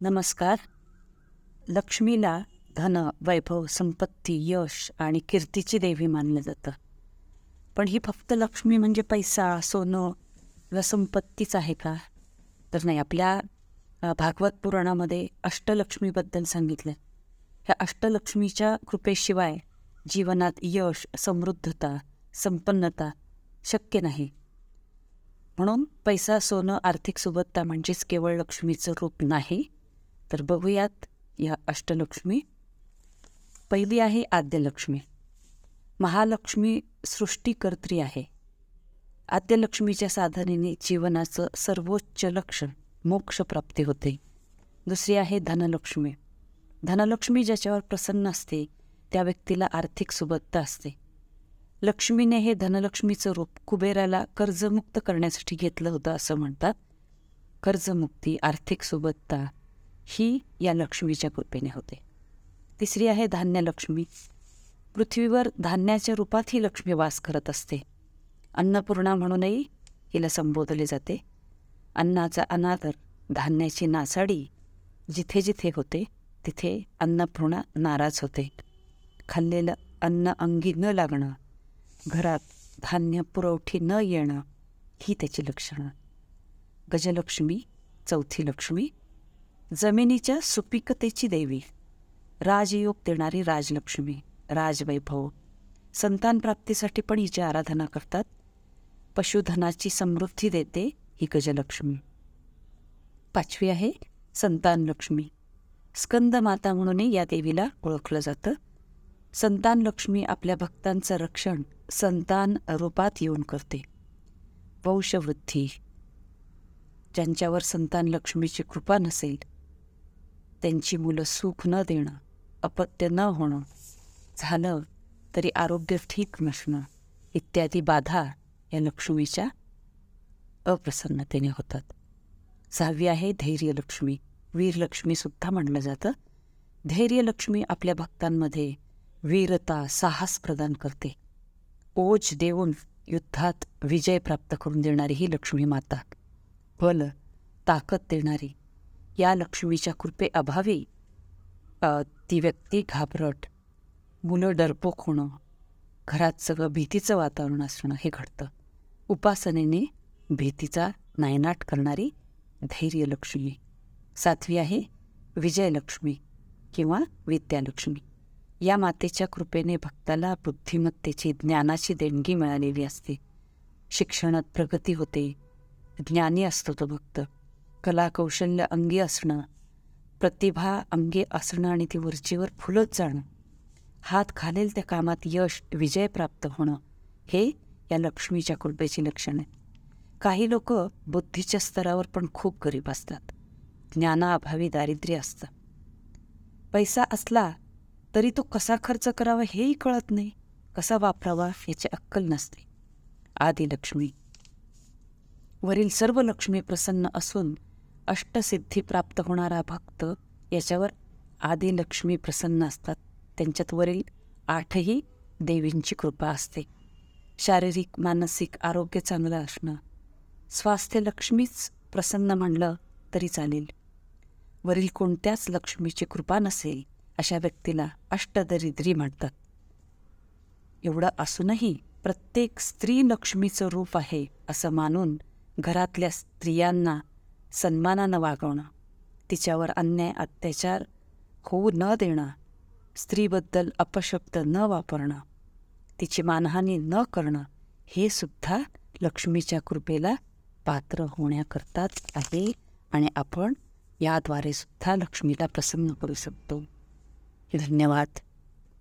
नमस्कार. लक्ष्मीला धन वैभव संपत्ती यश आणि कीर्तीची देवी मानलं जातं. पण ही फक्त लक्ष्मी म्हणजे पैसा सोनं किंवा संपत्तीच आहे का? तर नाही आपल्या भागवत पुराणामध्ये अष्टलक्ष्मीबद्दल सांगितलं. ह्या अष्टलक्ष्मीच्या कृपेशिवाय जीवनात यश समृद्धता संपन्नता शक्य नाही. म्हणून पैसा सोनं आर्थिक सुबत्ता म्हणजेच केवळ लक्ष्मीचं रूप नाही तर बघूयात या अष्टलक्ष्मी. पहिली आहे आद्यलक्ष्मी. महालक्ष्मी सृष्टीकर्त्री आहे. आद्यलक्ष्मीच्या साधनेने जीवनाचं सर्वोच्च लक्षण मोक्षप्राप्ती होते. दुसरी आहे धनलक्ष्मी. धनलक्ष्मी ज्याच्यावर प्रसन्न असते त्या व्यक्तीला आर्थिक सुबत्ता असते. लक्ष्मीने हे धनलक्ष्मीचं रूप कुबेराला कर्जमुक्त करण्यासाठी घेतलं होतं असं म्हणतात. कर्जमुक्ती आर्थिक सुबत्ता ही या लक्ष्मीच्या कृपेने होते. तिसरी आहे धान्यलक्ष्मी पृथ्वीवर धान्याच्या रूपात ही लक्ष्मी वास करत असते. अन्नपूर्णा म्हणूनही हिला संबोधले जाते. अन्नाचा अनादर धान्याची नासाडी जिथे जिथे होते तिथे अन्नपूर्णा नाराज होते. खाल्लेलं अन्न अंगी न लागणं घरात धान्य पुरवठी न येणं ही त्याची लक्षणं. गजलक्ष्मी चौथी लक्ष्मी जमिनीच्या सुपिकतेची देवी. राजयोग देणारी राजलक्ष्मी राजवैभव. संतान प्राप्तीसाठी पण हिची आराधना करतात. पशुधनाची समृद्धी देते ही गजलक्ष्मी. पाचवी आहे संतान लक्ष्मी स्कंद माता म्हणूनही या देवीला ओळखलं जातं. संतान लक्ष्मी आपल्या भक्तांचं रक्षण संतान रूपात येऊन करते. वंशवृद्धी. ज्यांच्यावर संतान लक्ष्मीची कृपा नसेल त्यांची मुलं सुख न देणं अपत्य न होणं झालं तरी आरोग्य ठीक नसणं इत्यादी बाधा या लक्ष्मीच्या अप्रसन्नतेने होतात. सहावी आहे धैर्यलक्ष्मी वीरलक्ष्मीसुद्धा म्हणलं जातं. धैर्यलक्ष्मी आपल्या भक्तांमध्ये वीरता साहस प्रदान करते. ओज देऊन युद्धात विजय प्राप्त करून देणारी ही लक्ष्मी माता. बल ताकद देणारी. या लक्ष्मीच्या कृपेअभावी ती व्यक्ती घाबरट मुलं डरपोक होणं घरात सगळं भीतीचं वातावरण असणं हे घडतं. उपासनेने भीतीचा नायनाट करणारी धैर्यलक्ष्मी सातवी आहे विजयलक्ष्मी किंवा विद्यालक्ष्मी. या मातेच्या कृपेने भक्ताला बुद्धिमत्तेची ज्ञानाची देणगी मिळालेली असते. शिक्षणात प्रगती होते ज्ञानी असतो तो भक्त. कलाकौशल्य अंगी असणं प्रतिभा अंगी असणं आणि ती वरचीवर फुलत जाणं हात घालेल त्या कामात यश विजय प्राप्त होणं हे या लक्ष्मीच्या कुडबेची लक्षण आहे काही लोक बुद्धीच्या स्तरावर पण खूप गरीब असतात. ज्ञानाअभावी दारिद्र्य असतं. पैसा असला तरी तो कसा खर्च करावा हेही कळत नाही. कसा वापरावा याची अक्कल नसते. आदिलक्ष्मी. वरील सर्व लक्ष्मी प्रसन्न असून अष्टसिद्धी प्राप्त होणारा भक्त याच्यावर आदिलक्ष्मी प्रसन्न असतात. त्यांच्यात वरील आठही देवींची कृपा असते. शारीरिक मानसिक आरोग्य चांगलं असणं. स्वास्थ्य लक्ष्मीच प्रसन्न म्हणलं तरी चालेल. वरील कोणत्याच लक्ष्मीची कृपा नसेल अशा व्यक्तीला अष्टदरिद्री म्हणतात. एवढं असूनही प्रत्येक स्त्री लक्ष्मीचं रूप आहे असं मानून घरातल्या स्त्रियांना सन्मानानं वागवणं तिच्यावर अन्याय अत्याचार होऊ न देणं स्त्रीबद्दल अपशब्द न वापरणं तिची मानहानी न करणं हे सुद्धा लक्ष्मीच्या कृपेला पात्र होण्याकरताच आहे आणि आपण याद्वारे सुद्धा लक्ष्मीला प्रसन्न करू शकतो. धन्यवाद.